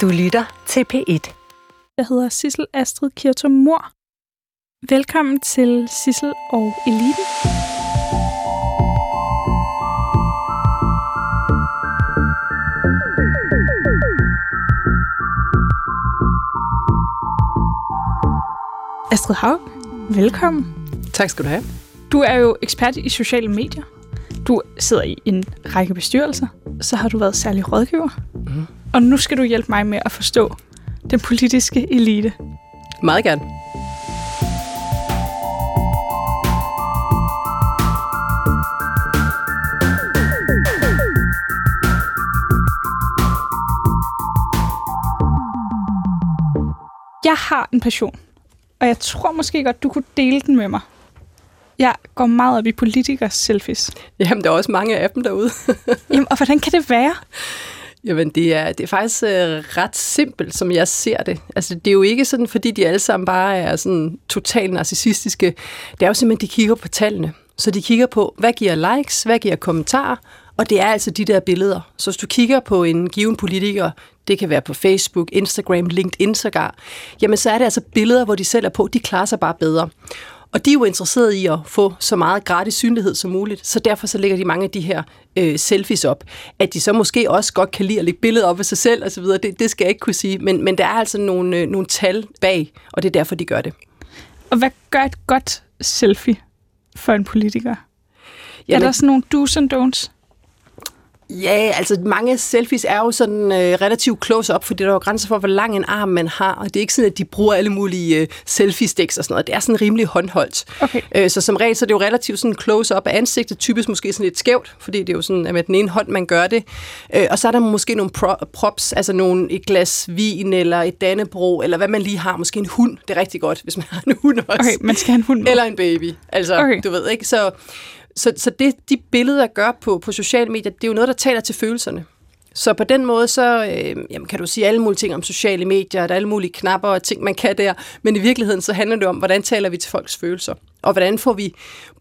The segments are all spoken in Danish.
Du lytter til P1. Jeg hedder Sissel Astrid Kirtum Mor. Velkommen til Sissel og Eliten. Astrid Haug, velkommen. Tak skal du have. Du er jo ekspert i sociale medier. Du sidder i en række bestyrelser. Så har du været særlig rådgiver. Mm. Og nu skal du hjælpe mig med at forstå den politiske elite. Meget gerne. Jeg har en passion, og jeg tror måske godt, du kunne dele den med mig. Jeg går meget op i politikers selfies. Jamen, der er også mange af dem derude. Jamen, og hvordan kan det være? Jamen, det er, det er faktisk øh, ret simpelt, som jeg ser det. Altså, det er jo ikke sådan, fordi de alle sammen bare er sådan totalt narcissistiske. Det er jo simpelthen, de kigger på tallene. Så de kigger på, hvad giver likes, hvad giver kommentarer, og det er altså de der billeder. Så hvis du kigger på en given politiker, det kan være på Facebook, Instagram, LinkedIn sågar, jamen så er det altså billeder, hvor de selv er på, de klarer sig bare bedre. Og de er jo interesserede i at få så meget gratis synlighed som muligt, så derfor så lægger de mange af de her øh, selfies op. At de så måske også godt kan lide at lægge billeder op af sig selv osv., det, det skal jeg ikke kunne sige, men, men der er altså nogle, øh, nogle tal bag, og det er derfor, de gør det. Og hvad gør et godt selfie for en politiker? Jamen, er der sådan nogle do's and don'ts? Ja, altså mange selfies er jo sådan øh, relativt close up, fordi der er jo grænser for, hvor lang en arm man har, og det er ikke sådan, at de bruger alle mulige øh, selfie-sticks og sådan noget. Det er sådan rimelig håndholdt. Okay. Øh, så som regel, så er det jo relativt sådan close up af ansigtet, typisk måske sådan lidt skævt, fordi det er jo sådan, at med den ene hånd, man gør det. Øh, og så er der måske nogle pro- props, altså nogle, et glas vin, eller et dannebro, eller hvad man lige har. Måske en hund, det er rigtig godt, hvis man har en hund også. Okay, man skal have en hund med. Eller en baby, altså, Okay. du ved ikke, så... Så, så det, de billeder gør på, på sociale medier, det er jo noget, der taler til følelserne. Så på den måde, så øh, jamen, kan du sige alle mulige ting om sociale medier, der er alle mulige knapper og ting, man kan der, men i virkeligheden så handler det om, hvordan taler vi til folks følelser, og hvordan får vi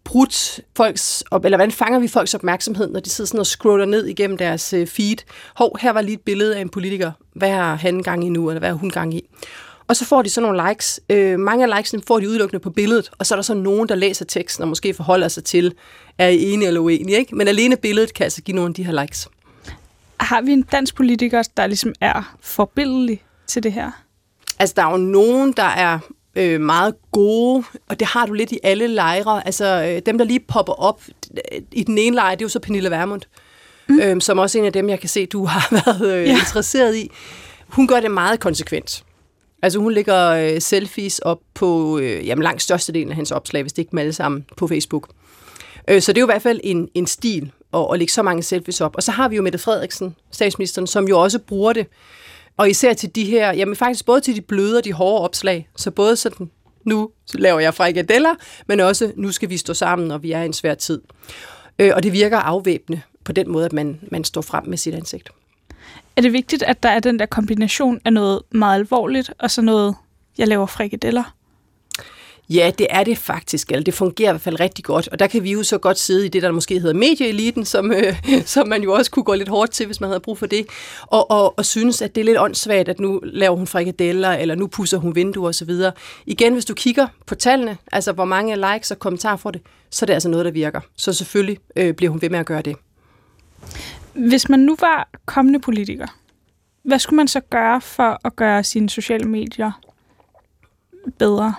brudt folks, op, eller hvordan fanger vi folks opmærksomhed, når de sidder sådan og scroller ned igennem deres øh, feed. Hov, her var lige et billede af en politiker. Hvad har han gang i nu, eller hvad har hun gang i? Og så får de sådan nogle likes. Øh, mange af likesene får de udelukkende på billedet, og så er der så nogen, der læser teksten og måske forholder sig til, er I enige eller uenige, ikke? Men alene billedet kan altså give nogle af de her likes. Har vi en dansk politiker, der ligesom er forbindelig til det her? Altså, der er jo nogen, der er øh, meget gode, og det har du lidt i alle lejre. Altså, øh, dem, der lige popper op i den ene lejr, det er jo så Pernille Vermund, mm. øh, som også er en af dem, jeg kan se, du har været øh, Ja. interesseret i. Hun gør det meget konsekvent. Altså hun lægger øh, selfies op på øh, jamen, langt størstedelen af hendes opslag, hvis det ikke dem alle sammen på Facebook. Øh, så det er jo i hvert fald en, en stil at, at lægge så mange selfies op. Og så har vi jo Mette Frederiksen, statsministeren, som jo også bruger det. Og især til de her, jamen faktisk både til de bløde og de hårde opslag. Så både sådan, nu laver jeg frikadeller, men også, nu skal vi stå sammen, og vi er i en svær tid. Øh, og det virker afvæbnende på den måde, at man, man står frem med sit ansigt. Er det vigtigt, at der er den der kombination af noget meget alvorligt, og så noget, jeg laver frikadeller? Ja, det er det faktisk, eller det fungerer i hvert fald rigtig godt, og der kan vi jo så godt sidde i det, der måske hedder medieeliten, som, øh, som man jo også kunne gå lidt hårdt til, hvis man havde brug for det, og, og, og synes, at det er lidt åndssvagt, at nu laver hun frikadeller, eller nu pusser hun vinduer osv. Igen, hvis du kigger på tallene, altså hvor mange likes og kommentarer får det, så er det altså noget, der virker. Så selvfølgelig øh, bliver hun ved med at gøre det. Hvis man nu var kommende politiker, hvad skulle man så gøre for at gøre sine sociale medier bedre?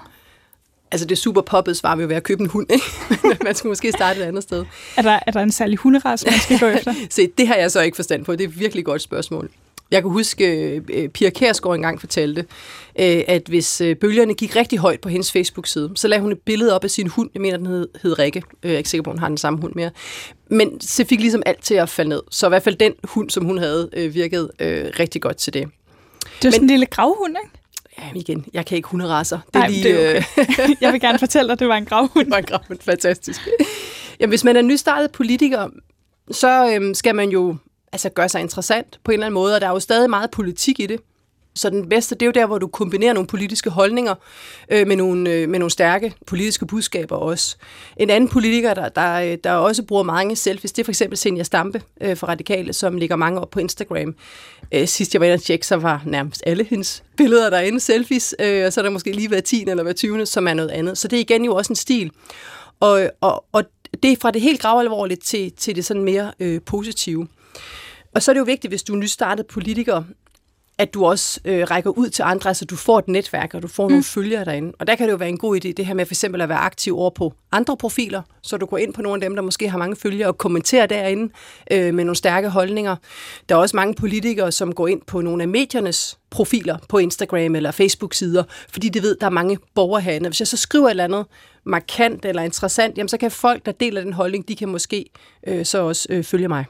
Altså det super poppet svar vil jo være at købe en hund, ikke? Man skulle måske starte et andet sted. Er der, er der en særlig hunderace, man skal gå efter? Se, det har jeg så ikke forstand på. Det er et virkelig godt spørgsmål. Jeg kan huske, øh, Pia Kærsgaard engang fortalte, øh, at hvis øh, bølgerne gik rigtig højt på hendes Facebook-side, så lagde hun et billede op af sin hund. Jeg mener, den hed, hed Rikke. Jeg er ikke sikker på, hun har den samme hund mere. Men så fik ligesom alt til at falde ned. Så i hvert fald den hund, som hun havde, øh, virkede øh, rigtig godt til det. Det er sådan en lille gravhund, ikke? Ja, men igen, jeg kan ikke hunderaser. Det er Nej, lige, det er okay. Jeg vil gerne fortælle dig, at det var en gravhund. det var en gravhund. Fantastisk. Jamen, hvis man er nystartet politiker, så øhm, skal man jo altså, gør sig interessant på en eller anden måde, og der er jo stadig meget politik i det. Så den bedste, det er jo der, hvor du kombinerer nogle politiske holdninger øh, med, nogle, øh, med nogle stærke politiske budskaber også. En anden politiker, der, der, øh, der også bruger mange selfies, det er for eksempel Senja Stampe øh, fra Radikale, som ligger mange op på Instagram. Øh, sidst jeg var inde og tjekke, så var nærmest alle hendes billeder derinde selfies, øh, og så er der måske lige hver 10. eller hver 20. som er noget andet. Så det er igen jo også en stil. Og, og, og det er fra det helt gravalvorligt til, til det sådan mere øh, positive. Og så er det jo vigtigt, hvis du er nystartet politiker, at du også øh, rækker ud til andre, altså du får et netværk, og du får mm. nogle følgere derinde. Og der kan det jo være en god idé, det her med for eksempel at være aktiv over på andre profiler, så du går ind på nogle af dem, der måske har mange følgere, og kommenterer derinde øh, med nogle stærke holdninger. Der er også mange politikere, som går ind på nogle af mediernes profiler på Instagram eller Facebook-sider, fordi de ved, der er mange borgere herinde. Hvis jeg så skriver et eller andet markant eller interessant, jamen så kan folk, der deler den holdning, de kan måske øh, så også øh, følge mig.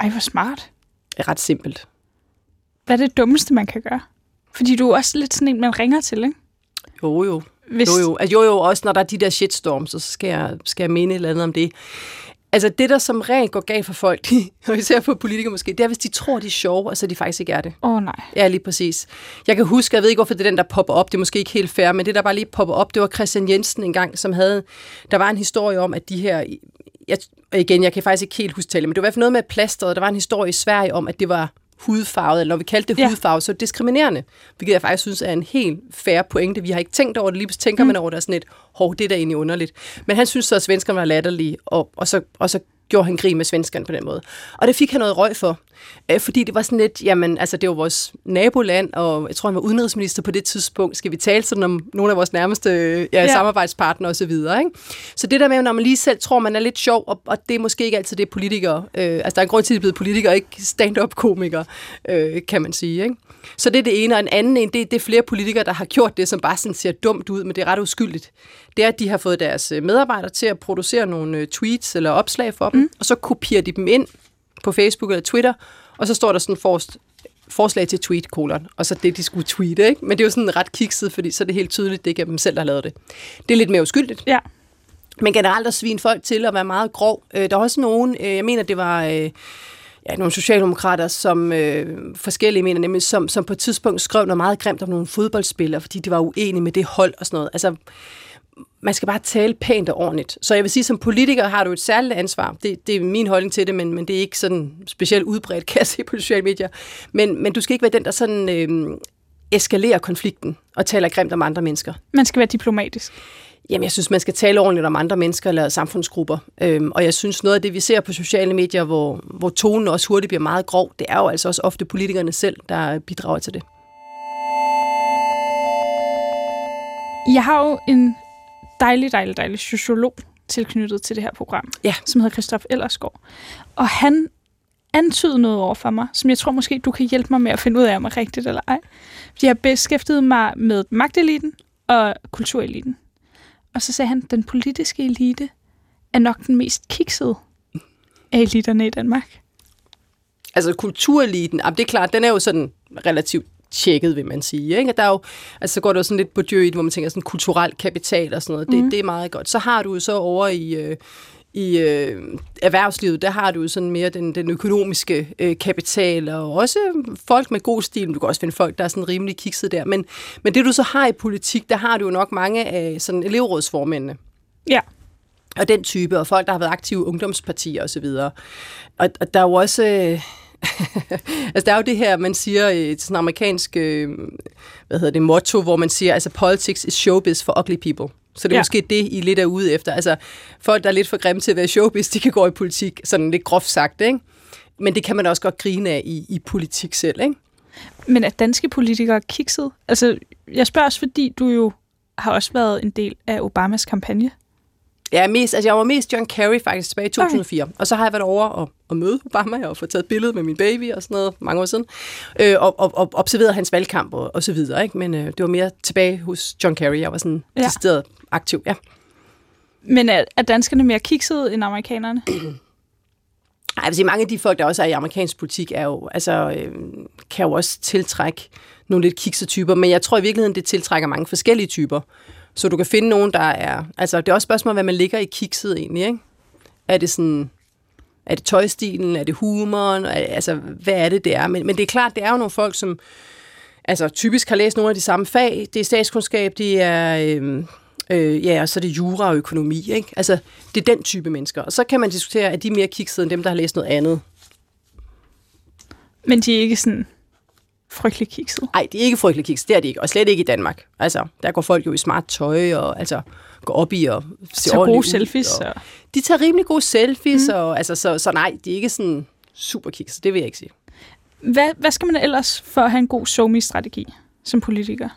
Ej, hvor smart. Det er ret simpelt. Hvad er det dummeste, man kan gøre? Fordi du er også lidt sådan en, man ringer til, ikke? Jo, jo. Hvis... Jo, jo. Altså, jo, jo, også når der er de der shitstorms, så skal jeg, skal jeg mene et eller andet om det. Altså det, der som regel går galt for folk, og især for politikere måske, det er, hvis de tror, de er sjove, og så de faktisk ikke er det. Åh oh, nej. Ja, lige præcis. Jeg kan huske, jeg ved ikke, hvorfor det er den, der popper op, det er måske ikke helt fair, men det, der bare lige popper op, det var Christian Jensen engang, som havde, der var en historie om, at de her, jeg, igen, jeg kan faktisk ikke helt huske tale, men det var i hvert fald noget med plasteret, der var en historie i Sverige om, at det var hudfarvet, eller når vi kaldte det ja. hudfarve, så er diskriminerende. Hvilket jeg faktisk synes er en helt fair pointe. Vi har ikke tænkt over det, lige tænker mm. man over det sådan et, hov, det er da egentlig underligt. Men han synes så, at svenskerne var latterlige, og, og, så, og så gjorde han grin med svenskerne på den måde. Og det fik han noget røg for, øh, fordi det var sådan lidt, jamen, altså det var vores naboland, og jeg tror, han var udenrigsminister på det tidspunkt. Skal vi tale sådan om nogle af vores nærmeste ja, ja. samarbejdspartnere osv., ikke? Så det der med, når man lige selv tror, man er lidt sjov, og, og det er måske ikke altid det politikere, øh, altså der er en grund til, at de er blevet politikere, ikke stand-up-komikere, øh, kan man sige, ikke? Så det er det ene, og en anden en, det, det er flere politikere, der har gjort det, som bare sådan ser dumt ud, men det er ret uskyldigt. Det er, at de har fået deres øh, medarbejdere til at producere nogle øh, tweets eller opslag for dem, mm. og så kopierer de dem ind på Facebook eller Twitter, og så står der sådan forrest, forslag til tweet, kolon, og så det, de skulle tweete, ikke? Men det er jo sådan ret kikset, fordi så er det helt tydeligt, det ikke er dem selv, der har lavet det. Det er lidt mere uskyldigt. Ja. Men generelt at svine folk til at være meget grov. Øh, der er også nogen, jeg mener, det var ja, nogle socialdemokrater, som øh, forskellige mener nemlig, som, som på et tidspunkt skrev noget meget grimt om nogle fodboldspillere, fordi de var uenige med det hold og sådan noget. Altså, man skal bare tale pænt og ordentligt. Så jeg vil sige, som politiker har du et særligt ansvar. Det, det er min holdning til det, men, men det er ikke sådan specielt udbredt, kan jeg se på sociale medier. Men, men du skal ikke være den, der sådan øh, eskalerer konflikten og taler grimt om andre mennesker. Man skal være diplomatisk. Jamen, jeg synes, man skal tale ordentligt om andre mennesker eller samfundsgrupper. Øhm, og jeg synes, noget af det, vi ser på sociale medier, hvor, hvor tonen også hurtigt bliver meget grov, det er jo altså også ofte politikerne selv, der bidrager til det. Jeg har jo en dejlig, dejlig, dejlig sociolog tilknyttet til det her program, ja. som hedder Christoph Ellersgaard. Og han antydede noget over for mig, som jeg tror måske, du kan hjælpe mig med at finde ud af, om er rigtigt eller ej. jeg har beskæftiget mig med magteliten og kultureliten. Og så sagde han, at den politiske elite er nok den mest kiksede af eliterne i Danmark. Altså kultureliten, det er klart, den er jo sådan relativt tjekket, vil man sige. Ikke? Der er jo, altså, så går det jo sådan lidt på dyr i hvor man tænker sådan kulturel kapital og sådan noget. Det, mm. det er meget godt. Så har du jo så over i, øh, i øh, erhvervslivet, der har du jo sådan mere den, den økonomiske øh, kapital, og også folk med god stil. Du kan også finde folk, der er sådan rimelig kikset der. Men, men det du så har i politik, der har du jo nok mange af sådan elevrådsformændene. Ja. Og den type, og folk, der har været aktive ungdomspartier osv. Og, og der er jo også... Øh, altså, der er jo det her, man siger i sådan amerikansk øh, hvad hedder det, motto, hvor man siger, altså, politics is showbiz for ugly people. Så det er ja. måske det, I lidt er ude efter. Altså, folk, der er lidt for grimme til at være showbiz, de kan gå i politik, sådan lidt groft sagt, ikke? Men det kan man også godt grine af i, i politik selv, ikke? Men er danske politikere kikset? Altså, jeg spørger også, fordi du jo har også været en del af Obamas kampagne. Ja, mest, altså jeg var mest John Kerry faktisk tilbage i 2004. Okay. Og så har jeg været over og, og møde Obama og få taget billede med min baby og sådan noget mange år siden. Øh, og, og, og observeret hans valgkamp og, og så videre. Ikke? Men øh, det var mere tilbage hos John Kerry. Jeg var sådan ja. decideret aktiv, ja. Men er, er danskerne mere kiksede end amerikanerne? Ej, jeg vil sige, mange af de folk, der også er i amerikansk politik, er jo, altså, øh, kan jo også tiltrække nogle lidt kiksede typer, men jeg tror i virkeligheden, det tiltrækker mange forskellige typer. Så du kan finde nogen, der er... Altså, det er også spørgsmål, hvad man ligger i kikset egentlig, ikke? Er det sådan... Er det tøjstilen? Er det humoren? Altså, hvad er det, det er? Men, men det er klart, det er jo nogle folk, som altså typisk har læst nogle af de samme fag. Det er statskundskab, det er... Øh, Øh, ja, og så er det jura og økonomi. Ikke? Altså, det er den type mennesker. Og så kan man diskutere, at de mere kiksede end dem, der har læst noget andet. Men de er ikke sådan frygtelig kiksede? Nej, de er ikke frygtelig kiksede. Det er de ikke. Og slet ikke i Danmark. Altså, der går folk jo i smart tøj og altså, går op i og se tager gode selfies. Og, og... De tager rimelig gode selfies, mm. og, altså, så, så nej, de er ikke sådan super kiksede. Det vil jeg ikke sige. Hvad, hvad skal man ellers for at have en god somi-strategi som politiker?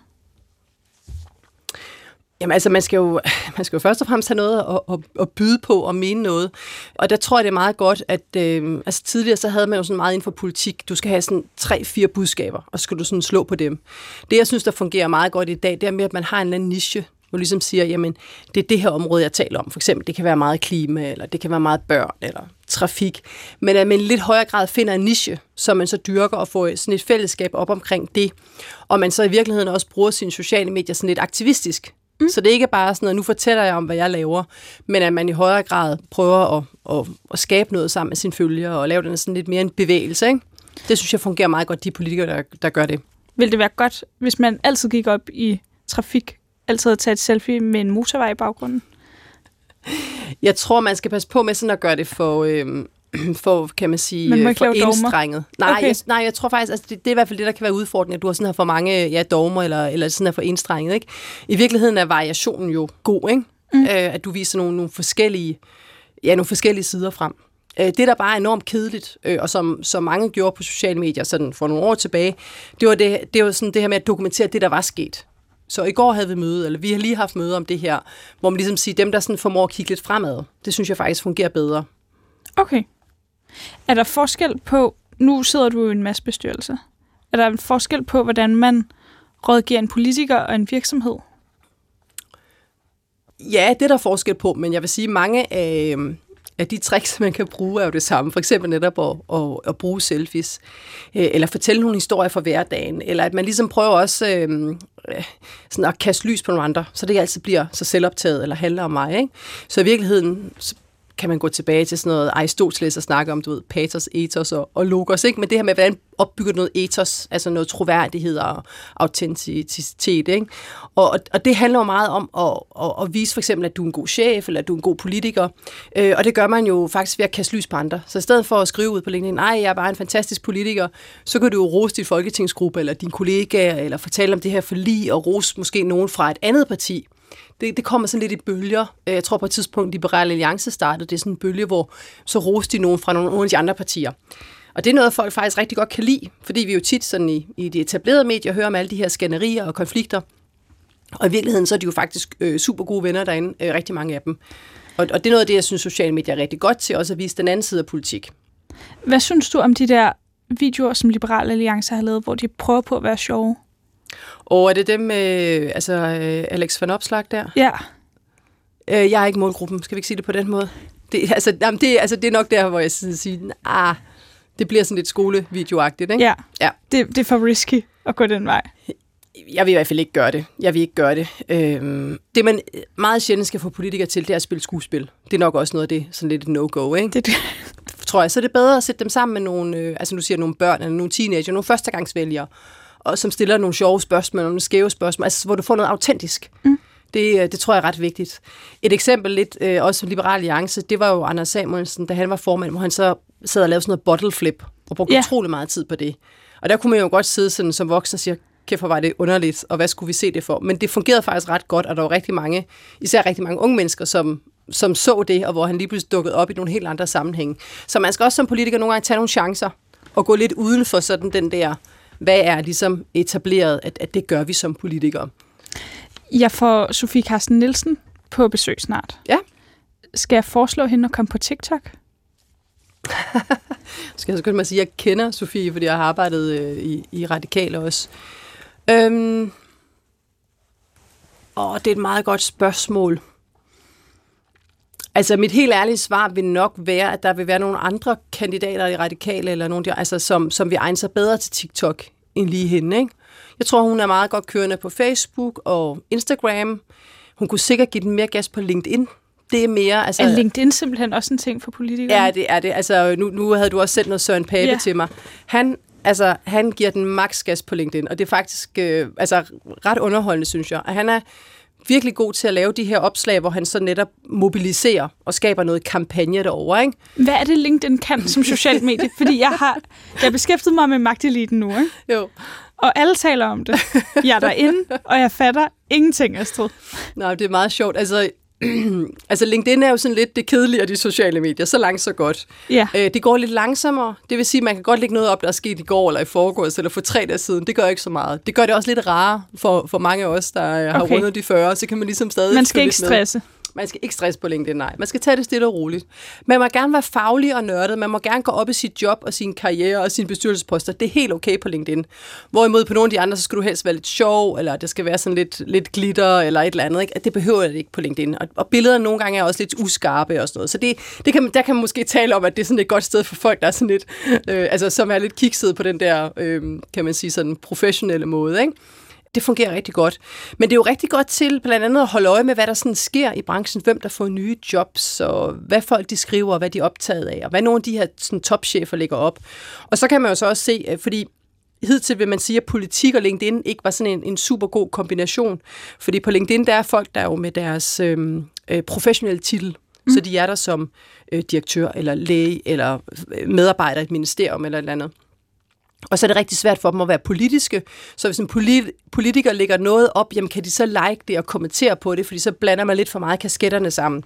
Jamen altså, man skal, jo, man skal jo først og fremmest have noget at, at, at byde på og mene noget. Og der tror jeg, det er meget godt, at øh, altså tidligere så havde man jo sådan meget inden for politik. Du skal have sådan tre-fire budskaber, og så skal du sådan slå på dem. Det, jeg synes, der fungerer meget godt i dag, det er med, at man har en eller anden niche, hvor ligesom siger, jamen, det er det her område, jeg taler om. For eksempel, det kan være meget klima, eller det kan være meget børn, eller trafik. Men at man i lidt højere grad finder en niche, som man så dyrker og får sådan et fællesskab op omkring det. Og man så i virkeligheden også bruger sine sociale medier sådan lidt aktivistisk. Mm. Så det er ikke bare sådan noget, nu fortæller jeg om, hvad jeg laver, men at man i højere grad prøver at, at, at skabe noget sammen med sine følgere og lave den sådan lidt mere en bevægelse. Ikke? Det synes jeg fungerer meget godt, de politikere, der, der gør det. Vil det være godt, hvis man altid gik op i trafik, altid at tage et selfie med en motorvej i baggrunden? Jeg tror, man skal passe på med sådan at gøre det for, øhm, for, kan man sige, man øh, for indstrenget. Nej, okay. jeg, nej, jeg tror faktisk, altså det, det er i hvert fald det, der kan være udfordringen, at du har sådan her for mange ja, dogmer, eller, eller sådan her for indstrenget. Ikke? I virkeligheden er variationen jo god, ikke? Mm. Øh, at du viser nogle, nogle, forskellige, ja, nogle forskellige sider frem. Øh, det, der bare er enormt kedeligt, øh, og som, som mange gjorde på sociale medier sådan for nogle år tilbage, det var det, det, var sådan det her med at dokumentere det, der var sket. Så i går havde vi møde, eller vi har lige haft møde om det her, hvor man ligesom siger, dem, der sådan formår at kigge lidt fremad, det synes jeg faktisk fungerer bedre. Okay. Er der forskel på, nu sidder du i en masse bestyrelse, er der en forskel på, hvordan man rådgiver en politiker og en virksomhed? Ja, det er der forskel på, men jeg vil sige, mange af, af de tricks, man kan bruge, er jo det samme. For eksempel netop at, at, at bruge selfies, øh, eller fortælle nogle historier fra hverdagen, eller at man ligesom prøver også øh, sådan at kaste lys på nogle andre, så det altid bliver så selvoptaget, eller handler om mig. Ikke? Så i virkeligheden kan man gå tilbage til sådan noget Aristoteles og snakke om, du ved, patos, ethos og, og logos, ikke? Men det her med, hvordan opbygger noget ethos, altså noget troværdighed og autenticitet, ikke? Og, og det handler jo meget om at, at, at vise for eksempel, at du er en god chef, eller at du er en god politiker, øh, og det gør man jo faktisk ved at kaste lys på andre. Så i stedet for at skrive ud på LinkedIn, nej, jeg er bare en fantastisk politiker, så kan du jo rose dit folketingsgruppe, eller dine kollegaer, eller fortælle om det her forlig, og rose måske nogen fra et andet parti, det, det kommer sådan lidt i bølger. Øh, jeg tror på et tidspunkt, Liberale Alliance startede, det er sådan en bølge, hvor så roste de nogen fra nogle, nogle af de andre partier. Og det er noget, folk faktisk rigtig godt kan lide, fordi vi jo tit sådan i, i de etablerede medier hører om alle de her skænderier og konflikter. Og i virkeligheden så er de jo faktisk øh, super gode venner derinde, øh, rigtig mange af dem. Og, og det er noget af det, jeg synes, sociale medier er rigtig godt til, også at vise den anden side af politik. Hvad synes du om de der videoer, som Liberale Alliance har lavet, hvor de prøver på at være sjove? Og er det dem med altså, øh, Alex van Opslag der? Ja. Øh, jeg er ikke målgruppen, skal vi ikke sige det på den måde? Det, altså, jamen, det, altså, det er nok der, hvor jeg siger, ah, det bliver sådan lidt skolevideoagtigt, ikke? Ja, ja. Det, det er for risky at gå den vej. Jeg vil i hvert fald ikke gøre det. Jeg vil ikke gøre det. Øhm, det, man meget sjældent skal få politikere til, det er at spille skuespil. Det er nok også noget af det, sådan lidt no-go, ikke? Det, det. Tror jeg. Så er det bedre at sætte dem sammen med nogle, øh, altså nu siger nogle børn, eller nogle teenager, nogle førstegangsvælgere, og som stiller nogle sjove spørgsmål, nogle skæve spørgsmål, altså hvor du får noget autentisk. Mm. Det, øh, det tror jeg er ret vigtigt. Et eksempel lidt, øh, også som Liberal Alliance, det var jo Anders Samuelsen, da han var formand, hvor han så sad og lavede sådan noget bottle flip, og brugte yeah. utrolig meget tid på det. Og der kunne man jo godt sidde sådan som voksen og sige, kæft hvor var det underligt, og hvad skulle vi se det for? Men det fungerede faktisk ret godt, og der var rigtig mange, især rigtig mange unge mennesker, som, som så det, og hvor han lige pludselig dukkede op i nogle helt andre sammenhæng. Så man skal også som politiker nogle gange tage nogle chancer, og gå lidt uden for sådan den der hvad er ligesom etableret, at, at det gør vi som politikere? Jeg får Sofie Carsten Nielsen på besøg snart. Ja. Skal jeg foreslå hende at komme på TikTok? skal jeg så godt sige, at jeg kender Sofie, fordi jeg har arbejdet øh, i, i Radikale også. Øhm, åh, det er et meget godt spørgsmål. Altså, mit helt ærlige svar vil nok være, at der vil være nogle andre kandidater i Radikale, eller nogle, altså, som, som vil egne sig bedre til TikTok end lige hende. Ikke? Jeg tror, hun er meget godt kørende på Facebook og Instagram. Hun kunne sikkert give den mere gas på LinkedIn. Det er mere... Altså, er LinkedIn simpelthen også en ting for politikere? Ja, det er det. Altså, nu, nu havde du også sendt noget Søren Pape yeah. til mig. Han Altså, han giver den max gas på LinkedIn, og det er faktisk øh, altså, ret underholdende, synes jeg. Og han er virkelig god til at lave de her opslag, hvor han så netop mobiliserer og skaber noget kampagne derovre, ikke? Hvad er det, LinkedIn kan som socialt medie? Fordi jeg har jeg beskæftiget mig med magteliten nu, ikke? Jo. Og alle taler om det. Jeg er derinde, og jeg fatter ingenting, Astrid. Nej, det er meget sjovt. Altså, altså LinkedIn er jo sådan lidt det kedelige af de sociale medier. Så langt, så godt. Ja. Øh, det går lidt langsommere. Det vil sige, at man kan godt lægge noget op, der er sket i går eller i forgårs eller for tre dage siden. Det gør ikke så meget. Det gør det også lidt rarere for, for mange af os, der øh, har Okay. rundet de 40. Så kan man ligesom stadig Man skal ikke lidt med. Man skal ikke stresse på LinkedIn, nej. Man skal tage det stille og roligt. Man må gerne være faglig og nørdet. Man må gerne gå op i sit job og sin karriere og sine bestyrelsesposter. Det er helt okay på LinkedIn. Hvorimod på nogle af de andre, så skal du helst være lidt sjov, eller det skal være sådan lidt, lidt glitter, eller et eller andet. Ikke? Det behøver det ikke på LinkedIn. Og, og billederne nogle gange er også lidt uskarpe og sådan noget. Så det, det kan, der kan man måske tale om, at det er sådan et godt sted for folk, der er sådan lidt, øh, altså, som er lidt kikset på den der, øh, kan man sige, sådan professionelle måde. Ikke? Det fungerer rigtig godt. Men det er jo rigtig godt til blandt andet at holde øje med, hvad der sådan sker i branchen, hvem der får nye jobs, og hvad folk de skriver, og hvad de er optaget af, og hvad nogle af de her sådan, topchefer lægger op. Og så kan man jo så også se, øh, fordi hidtil vil man sige, at politik og LinkedIn ikke var sådan en, en super god kombination. Fordi på LinkedIn, der er folk, der er jo med deres øhm, øh, professionelle titel. Mm. Så de er der som øh, direktør, eller læge, eller øh, medarbejder i et ministerium, eller et eller andet. Og så er det rigtig svært for dem at være politiske. Så hvis en polit- politiker lægger noget op, jamen kan de så like det og kommentere på det, fordi så blander man lidt for meget kasketterne sammen.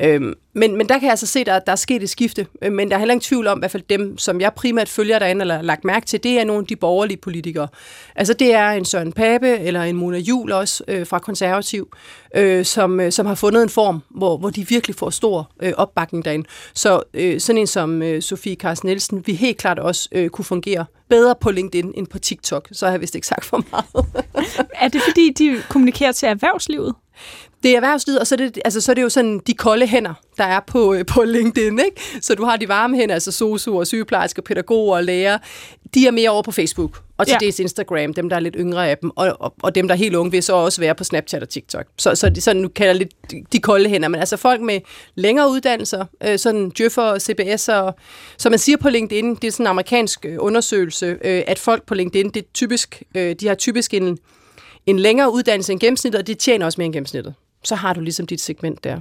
Øhm, men, men der kan jeg altså se, at der, der er sket et skifte. Øh, men der er heller ingen tvivl om, i hvert fald dem, som jeg primært følger derinde, eller lagt mærke til, det er nogle af de borgerlige politikere. Altså det er en Søren Pape, eller en Mona Jul også, øh, fra Konservativ, øh, som, øh, som har fundet en form, hvor, hvor de virkelig får stor øh, opbakning derinde. Så øh, sådan en som øh, Sofie Carsten Nielsen, vi helt klart også øh, kunne fungere bedre på LinkedIn end på TikTok. Så har jeg vist ikke sagt for meget. Er det fordi, de kommunikerer til erhvervslivet? Det er erhvervslivet, og så er det, altså, så er det jo sådan de kolde hænder, der er på, øh, på LinkedIn. Ikke? Så du har de varme hænder, altså sosuer, sygeplejersker, pædagoger og læger. De er mere over på Facebook, og til Ja. dels Instagram, dem der er lidt yngre af dem, og, og, og dem der er helt unge vil så også være på Snapchat og TikTok. Så, så de, sådan, nu kalder lidt de- de kolde hænder, men altså folk med længere uddannelser, øh, sådan djøffer, CBS'er, som man siger på LinkedIn, det er sådan en amerikansk øh, undersøgelse, øh, at folk på LinkedIn, det er typisk, øh, de har typisk en, en længere uddannelse end gennemsnittet, og de tjener også mere end gennemsnittet. Så har du ligesom dit segment der.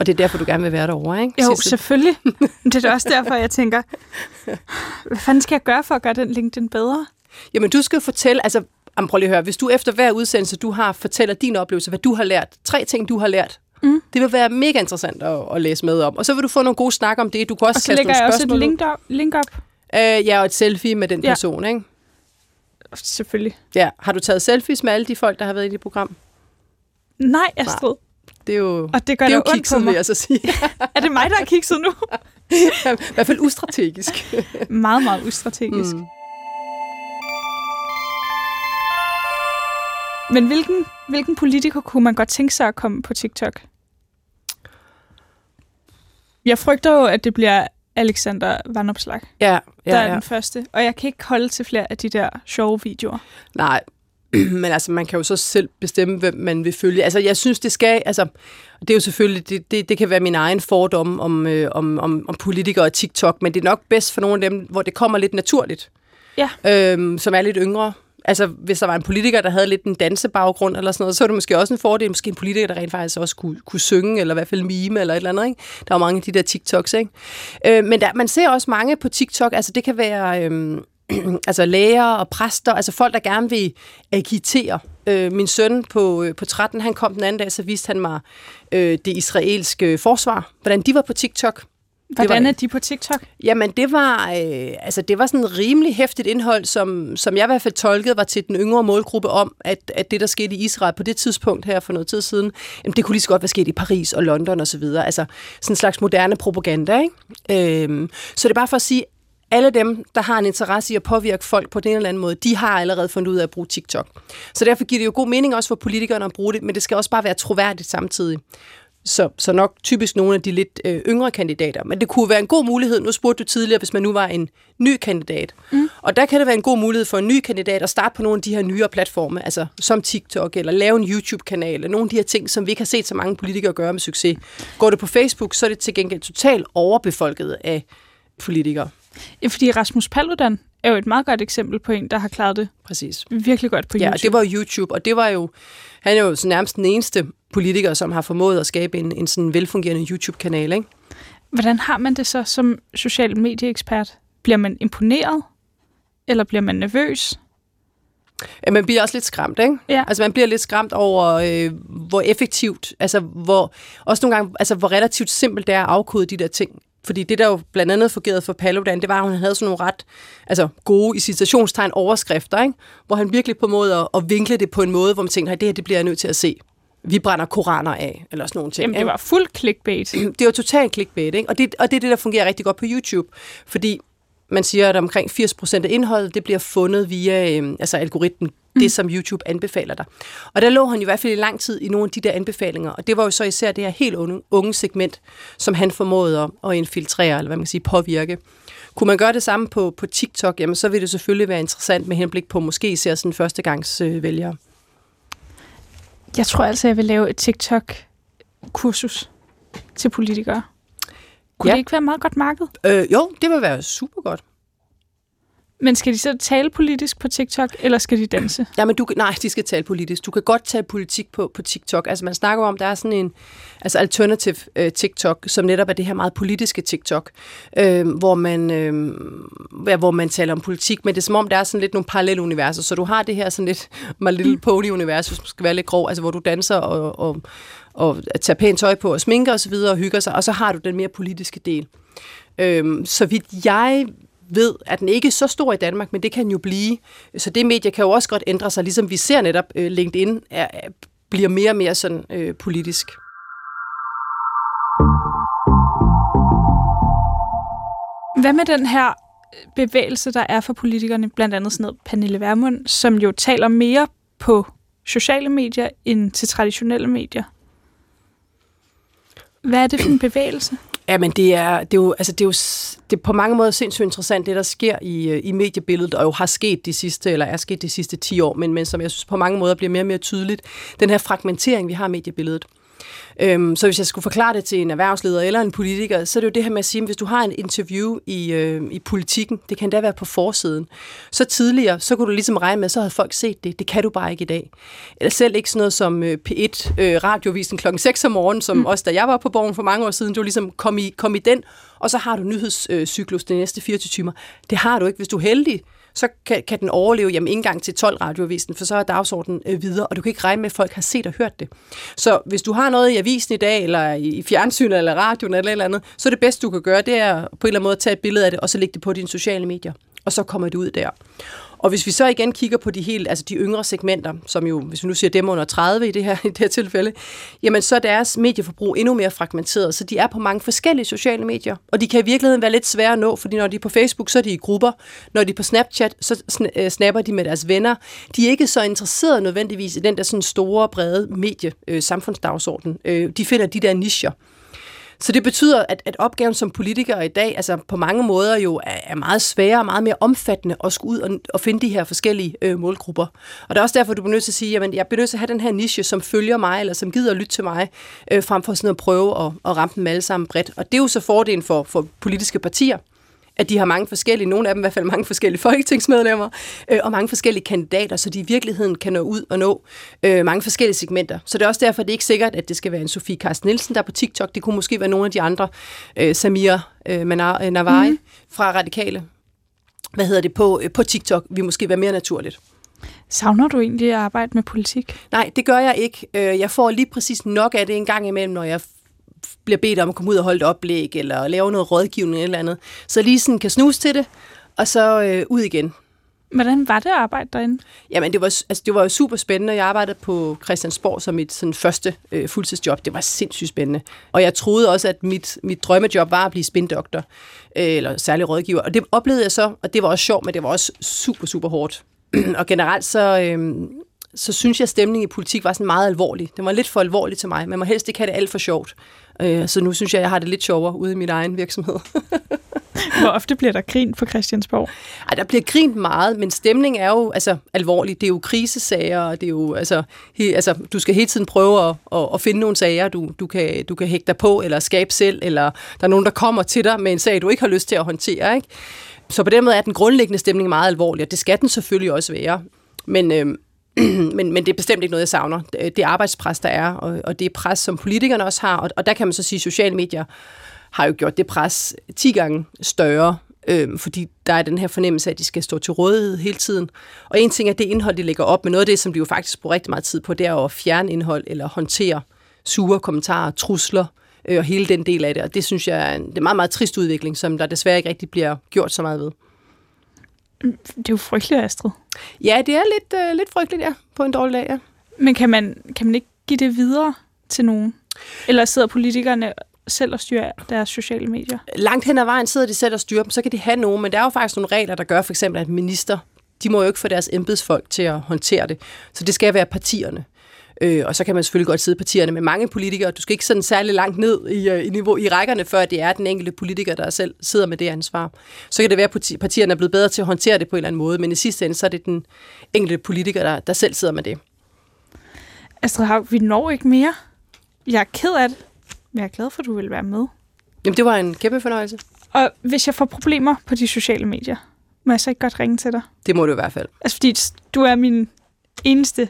Og det er derfor, du gerne vil være derovre, ikke? Jo, Sissel? selvfølgelig. Det er da også derfor, jeg tænker, hvad fanden skal jeg gøre for at gøre den LinkedIn bedre? Jamen, du skal fortælle, altså, jamen, prøv lige at høre, hvis du efter hver udsendelse, du har, fortæller din oplevelse, hvad du har lært, tre ting, du har lært, mm. det vil være mega interessant at, at læse med om. Og så vil du få nogle gode snak om det. Du kan også Og så lægger jeg også et link op. Link op. Øh, ja, og et selfie med den Ja. person, ikke? Selvfølgelig. Ja. Har du taget selfies med alle de folk, der har været i dit program? Nej, Astrid. Det er jo, Og det gør det er jo ondt på kikset, vil jeg så sige. Er det mig, der har kigget nu? I hvert fald ustrategisk. meget, meget ustrategisk. Mm. Men hvilken, hvilken politiker kunne man godt tænke sig at komme på TikTok? Jeg frygter jo, at det bliver Alexander Van Opslag, Ja, der ja, er ja. den første. Og jeg kan ikke holde til flere af de der sjove videoer. Nej, men altså, man kan jo så selv bestemme, hvem man vil følge. Altså, jeg synes, det skal... Altså, det er jo selvfølgelig... Det, det, det kan være min egen fordom om, øh, om, om, om politikere og TikTok, men det er nok bedst for nogle af dem, hvor det kommer lidt naturligt. Ja. Øhm, som er lidt yngre. Altså, hvis der var en politiker, der havde lidt en dansebaggrund eller sådan noget, så er det måske også en fordel. Måske en politiker, der rent faktisk også kunne, kunne synge, eller i hvert fald mime, eller et eller andet. Ikke? Der er jo mange af de der TikToks, ikke? Øh, men der, man ser også mange på TikTok. Altså, det kan være... Øhm, altså læger og præster, altså folk, der gerne vil agitere. Øh, min søn på, øh, på 13, han kom den anden dag, så viste han mig øh, det israelske forsvar, hvordan de var på TikTok. Hvordan var- er de på TikTok? Jamen, det var, øh, altså, det var sådan et rimelig hæftigt indhold, som, som jeg i hvert fald tolkede var til den yngre målgruppe om, at, at det, der skete i Israel på det tidspunkt her for noget tid siden, jamen, det kunne lige så godt være sket i Paris og London osv. Altså sådan en slags moderne propaganda. Ikke? Øhm, så det er bare for at sige, alle dem, der har en interesse i at påvirke folk på den eller anden måde, de har allerede fundet ud af at bruge TikTok. Så derfor giver det jo god mening også for politikerne at bruge det, men det skal også bare være troværdigt samtidig. Så, så nok typisk nogle af de lidt øh, yngre kandidater. Men det kunne være en god mulighed, nu spurgte du tidligere, hvis man nu var en ny kandidat. Mm. Og der kan det være en god mulighed for en ny kandidat at starte på nogle af de her nyere platforme, altså som TikTok, eller lave en YouTube-kanal, eller nogle af de her ting, som vi ikke har set så mange politikere gøre med succes. Går det på Facebook, så er det til gengæld totalt overbefolket af politikere. Ja, fordi Rasmus Paludan er jo et meget godt eksempel på en, der har klaret det Præcis. virkelig godt på Ja, YouTube. og det var YouTube, og det var jo, han er jo så nærmest den eneste politiker, som har formået at skabe en, en sådan velfungerende YouTube-kanal, ikke? Hvordan har man det så som social medieekspert? Bliver man imponeret? Eller bliver man nervøs? Ja, man bliver også lidt skræmt, ikke? Ja. Altså, man bliver lidt skræmt over, øh, hvor effektivt, altså, hvor, også nogle gange, altså, hvor relativt simpelt det er at afkode de der ting. Fordi det, der jo blandt andet fungerede for Paludan, det var, at han havde sådan nogle ret altså, gode, i citationstegn, overskrifter, ikke? hvor han virkelig på måde at, at vinkle det på en måde, hvor man tænkte, nej, det her, det bliver jeg nødt til at se. Vi brænder koraner af, eller sådan nogle ting. Jamen, det var fuld clickbait. det jo totalt clickbait, ikke? Og det, og det er det, der fungerer rigtig godt på YouTube. Fordi man siger, at omkring 80% af indholdet, det bliver fundet via øh, altså algoritmen, mm. det som YouTube anbefaler dig. Og der lå han i hvert fald i lang tid i nogle af de der anbefalinger, og det var jo så især det her helt unge, unge segment, som han formåede at, at infiltrere, eller hvad man kan sige, påvirke. Kunne man gøre det samme på, på TikTok, jamen så vil det selvfølgelig være interessant med henblik på måske især sådan førstegangs øh. Jeg tror altså, jeg vil lave et TikTok-kursus til politikere. Kunne Ja. det ikke være et meget godt marked? Øh, jo, det vil være super godt. Men skal de så tale politisk på TikTok, eller skal de danse? Ja, men du, nej, de skal tale politisk. Du kan godt tale politik på, på TikTok. Altså, man snakker om, der er sådan en altså alternative øh, TikTok, som netop er det her meget politiske TikTok, øh, hvor, man, øh, ja, hvor man taler om politik, men det er som om, der er sådan lidt nogle parallelle universer. Så du har det her sådan lidt My Little Pony-univers, hvis man skal være lidt grov, altså hvor du danser og, og, og tager pænt tøj på og sminker osv. Og, og hygger sig, og så har du den mere politiske del. Øhm, så vidt jeg ved, at den ikke er så stor i Danmark, men det kan den jo blive. Så det medie kan jo også godt ændre sig, ligesom vi ser netop øh, LinkedIn er, bliver mere og mere sådan øh, politisk. Hvad med den her øh, bevægelse, der er for politikerne, blandt andet sådan noget Pernille Vermund, som jo taler mere på sociale medier end til traditionelle medier? Hvad er det for en bevægelse? Ja, men det er, det er jo, altså det er jo det er på mange måder sindssygt interessant, det der sker i, øh, i mediebilledet, og jo har sket de sidste, eller er sket de sidste 10 år, men, men som jeg synes på mange måder bliver mere og mere tydeligt, den her fragmentering, vi har i mediebilledet. Øhm, så hvis jeg skulle forklare det til en erhvervsleder eller en politiker, så er det jo det her med at sige, at hvis du har en interview i, øh, i politikken, det kan da være på forsiden, så tidligere, så kunne du ligesom regne med, så havde folk set det. Det kan du bare ikke i dag. Eller selv ikke sådan noget som øh, P1 øh, radiovisen klokken 6 om morgenen, som mm. også da jeg var på borgen for mange år siden, du ligesom kom i, kom i den, og så har du nyhedscyklus de næste 24 timer. Det har du ikke, hvis du er heldig så kan, kan den overleve jamen, ikke engang til 12 radioavisen, for så er dagsordenen øh, videre, og du kan ikke regne med, at folk har set og hørt det. Så hvis du har noget i avisen i dag, eller i, i fjernsynet, eller radioen, eller et eller andet, så er det bedste, du kan gøre, det er på en eller anden måde at tage et billede af det, og så lægge det på dine sociale medier, og så kommer det ud der. Og hvis vi så igen kigger på de helt, altså de yngre segmenter, som jo, hvis vi nu siger dem under 30 i det her, i det her tilfælde, jamen så er deres medieforbrug endnu mere fragmenteret, så de er på mange forskellige sociale medier, og de kan i virkeligheden være lidt svære at nå, fordi når de er på Facebook, så er de i grupper, når de er på Snapchat, så øh, snapper de med deres venner. De er ikke så interesserede nødvendigvis i den der sådan store, brede medie, øh, samfundsdagsorden. Øh, de finder de der nischer. Så det betyder, at, at opgaven som politiker i dag, altså på mange måder jo er, er meget sværere og meget mere omfattende at skulle ud og, og finde de her forskellige øh, målgrupper. Og det er også derfor, du bliver nødt til at sige, jamen jeg bliver nødt til at have den her niche, som følger mig, eller som gider at lytte til mig, øh, frem for sådan at prøve at, at ramme dem alle sammen bredt. Og det er jo så fordelen for, for politiske partier, at de har mange forskellige, nogle af dem i hvert fald mange forskellige folketingsmedlemmer, øh, og mange forskellige kandidater, så de i virkeligheden kan nå ud og nå øh, mange forskellige segmenter. Så det er også derfor, det er ikke sikkert, at det skal være en Sofie Carsten Nielsen, der er på TikTok. Det kunne måske være nogle af de andre, øh, Samir øh, Manar- Navari mm. fra Radikale, hvad hedder det, på, øh, på TikTok, vil måske være mere naturligt. Savner du egentlig at arbejde med politik? Nej, det gør jeg ikke. Øh, Jeg får lige præcis nok af det en gang imellem, når jeg bliver bedt om at komme ud og holde et oplæg, eller lave noget rådgivning eller andet. Så lige sådan kan snuse til det, og så øh, ud igen. Hvordan var det at arbejde derinde? Jamen, det var, altså, det var jo super spændende. Jeg arbejdede på Christiansborg som mit sådan, første øh, fuldtidsjob. Det var sindssygt spændende. Og jeg troede også, at mit, mit drømmejob var at blive spindoktor, øh, eller særlig rådgiver. Og det oplevede jeg så, og det var også sjovt, men det var også super, super hårdt. og generelt så, øh, så synes jeg, at stemningen i politik var sådan meget alvorlig. Den var lidt for alvorlig til mig. Man må helst ikke have det alt for sjovt. Øh, så nu synes jeg, at jeg har det lidt sjovere ude i min egen virksomhed. Hvor ofte bliver der grint på Christiansborg? Ej, der bliver grint meget, men stemning er jo altså, alvorlig. Det er jo krisesager, og det er jo, altså, he, altså, du skal hele tiden prøve at, at, at finde nogle sager, du, du, kan, du kan hægte dig på, eller skabe selv, eller der er nogen, der kommer til dig med en sag, du ikke har lyst til at håndtere. Ikke? Så på den måde er den grundlæggende stemning meget alvorlig, og det skal den selvfølgelig også være. Men, øh, men, men det er bestemt ikke noget, jeg savner. Det arbejdspres, der er, og, og det er pres, som politikerne også har, og, og der kan man så sige, at sociale medier har jo gjort det pres 10 gange større, øh, fordi der er den her fornemmelse af, at de skal stå til rådighed hele tiden. Og en ting er det indhold, de lægger op, men noget af det, som de jo faktisk bruger rigtig meget tid på, det er at fjerne indhold eller håndtere sure kommentarer, trusler øh, og hele den del af det. Og det synes jeg er en, det er en meget, meget trist udvikling, som der desværre ikke rigtig bliver gjort så meget ved. Det er jo frygteligt, Astrid. Ja, det er lidt, øh, lidt frygteligt, ja, på en dårlig dag, ja. Men kan man, kan man ikke give det videre til nogen? Eller sidder politikerne selv og styre deres sociale medier? Langt hen ad vejen sidder de selv og styrer dem, så kan de have nogen, men der er jo faktisk nogle regler, der gør for eksempel, at minister, de må jo ikke få deres embedsfolk til at håndtere det. Så det skal være partierne. Øh, og så kan man selvfølgelig godt sidde partierne med mange politikere. Du skal ikke sådan særlig langt ned i, uh, i niveau i rækkerne, før det er den enkelte politiker, der selv sidder med det ansvar. Så kan det være, at partierne er blevet bedre til at håndtere det på en eller anden måde, men i sidste ende, så er det den enkelte politiker, der, der selv sidder med det. Astrid Haug, vi når ikke mere. Jeg er ked af det, men jeg er glad for, at du vil være med. Jamen, det var en kæmpe fornøjelse. Og hvis jeg får problemer på de sociale medier, må jeg så ikke godt ringe til dig? Det må du i hvert fald. Altså, fordi du er min eneste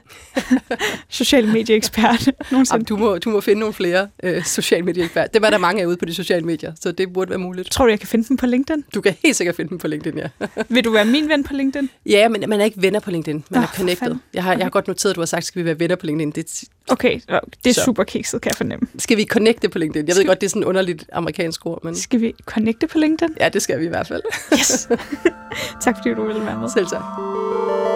social medieekspert nogensinde. Jamen, du, må, du må finde nogle flere øh, social medieeksperter. Det var der mange af ude på de sociale medier, så det burde være muligt. Tror du, jeg kan finde dem på LinkedIn? Du kan helt sikkert finde dem på LinkedIn, ja. Vil du være min ven på LinkedIn? Ja, men man er ikke venner på LinkedIn. Man Nå, er connected. Jeg har, jeg har godt noteret, at du har sagt, skal vi være venner på LinkedIn. Det, Okay, det er Så. super kikset, kan jeg fornemme. skal vi connecte på LinkedIn? Jeg ved Skal- godt, det er sådan underligt amerikansk ord, men Skal vi connecte på LinkedIn? ja, det skal vi i hvert fald. Yes! tak fordi du ville være med. Selv tak.